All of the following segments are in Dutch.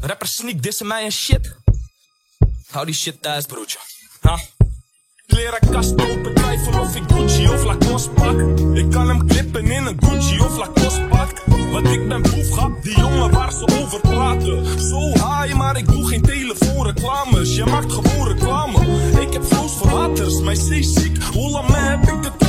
Rappers sneak dissen mij en shit. Hou die shit thuis, broertje. Ha? Klerenkast open, twijfel of ik Gucci of Lacoste pak. Ik kan hem klippen in een Gucci of Lacoste pak. Want ik ben boefgrap, die jongen waar ze over praten. Zo high, maar ik doe geen telefoonreclames. Je maakt gewoon reclame. Ik heb flows voor haters, mijn zeeziek. Holland mij heb ik het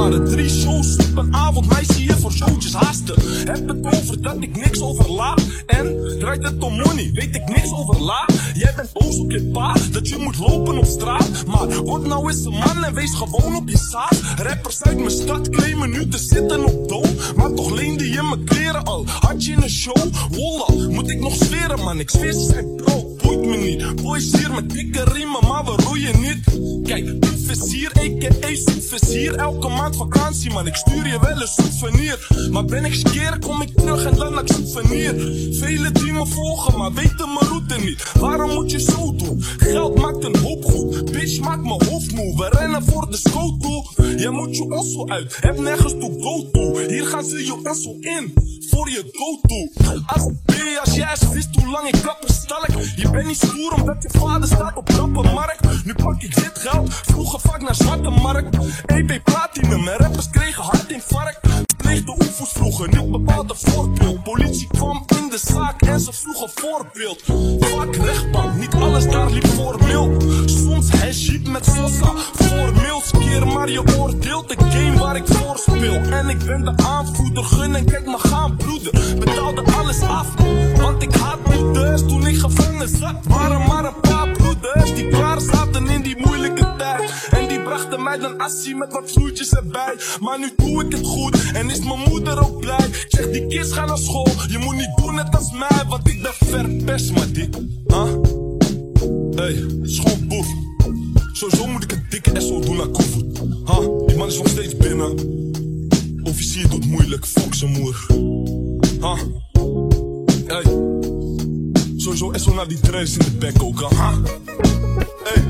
overvaren. Drie shows op een avond, mij zie je voor showtjes haasten. Heb het over dat ik niks overlaat. En draait het om money, weet ik niks over la. Jij bent boos op je pa, dat je moet lopen op straat. Maar word nou eens een man en wees gewoon op je zaad. Rappers uit mijn stad claimen nu te zitten op dood. Maar toch leende je mijn kleren al. Had je een show? Wolla, moet ik nog zweren man, ik zweer ze zijn pro. Boys hier met dikke riemen, maar we roeien niet. Kijk, een vizier, a.k.a. vizier. Elke maand vakantie, man, ik stuur je wel een souvenir. Maar ben ik skeer, kom ik terug en dan ik souvenir. Vele die me volgen, maar weten mijn route niet. Waarom moet je zo doen? Geld maakt een hoop goed. Bitch, maakt mijn hoofd moe. We rennen voor de schotel. Je moet je ossel uit, heb nergens toe go toe. Hier gaan ze je ossel in, voor je go toe. Als B, als jij wist hoe lang ik kapper stel ik. Je bent niet stoer omdat je vader staat op markt. Nu pak ik dit geld, vroeger vaak naar zwarte markt. EP Platinum en rappers kregen hartinfarct. Pleegde oefens vroeger, niet bepaald een voorbeeld. Politie kwam in de zaak en ze vroegen voorbeeld. Vaak rechtbank, niet alles daar liep formeel. Soms haship met Sosa, je oordeelt de game waar ik voor speel. En ik ben de aanvoerder, gun en kijk me gaan broeder. Betaalde alles af, want ik haat moeders. Toen ik gevangen zat, waren maar een paar broeders die klaar zaten in die moeilijke tijd. En die brachten mij dan assie met wat vloeitjes erbij. Maar nu doe ik het goed en is mijn moeder ook blij. Ik zeg die kids gaan naar school, je moet niet doen net als mij, want ik ben verpest, maar die. Huh? Hey, schoolboef. Sowieso moet ik een dikke SO doen naar Koevoet. Is nog steeds binnen. Officier doet moeilijk, fuck zijn moer. Ha, hey. Sowieso SO naar die dreis in de bek ook, ha. Hey.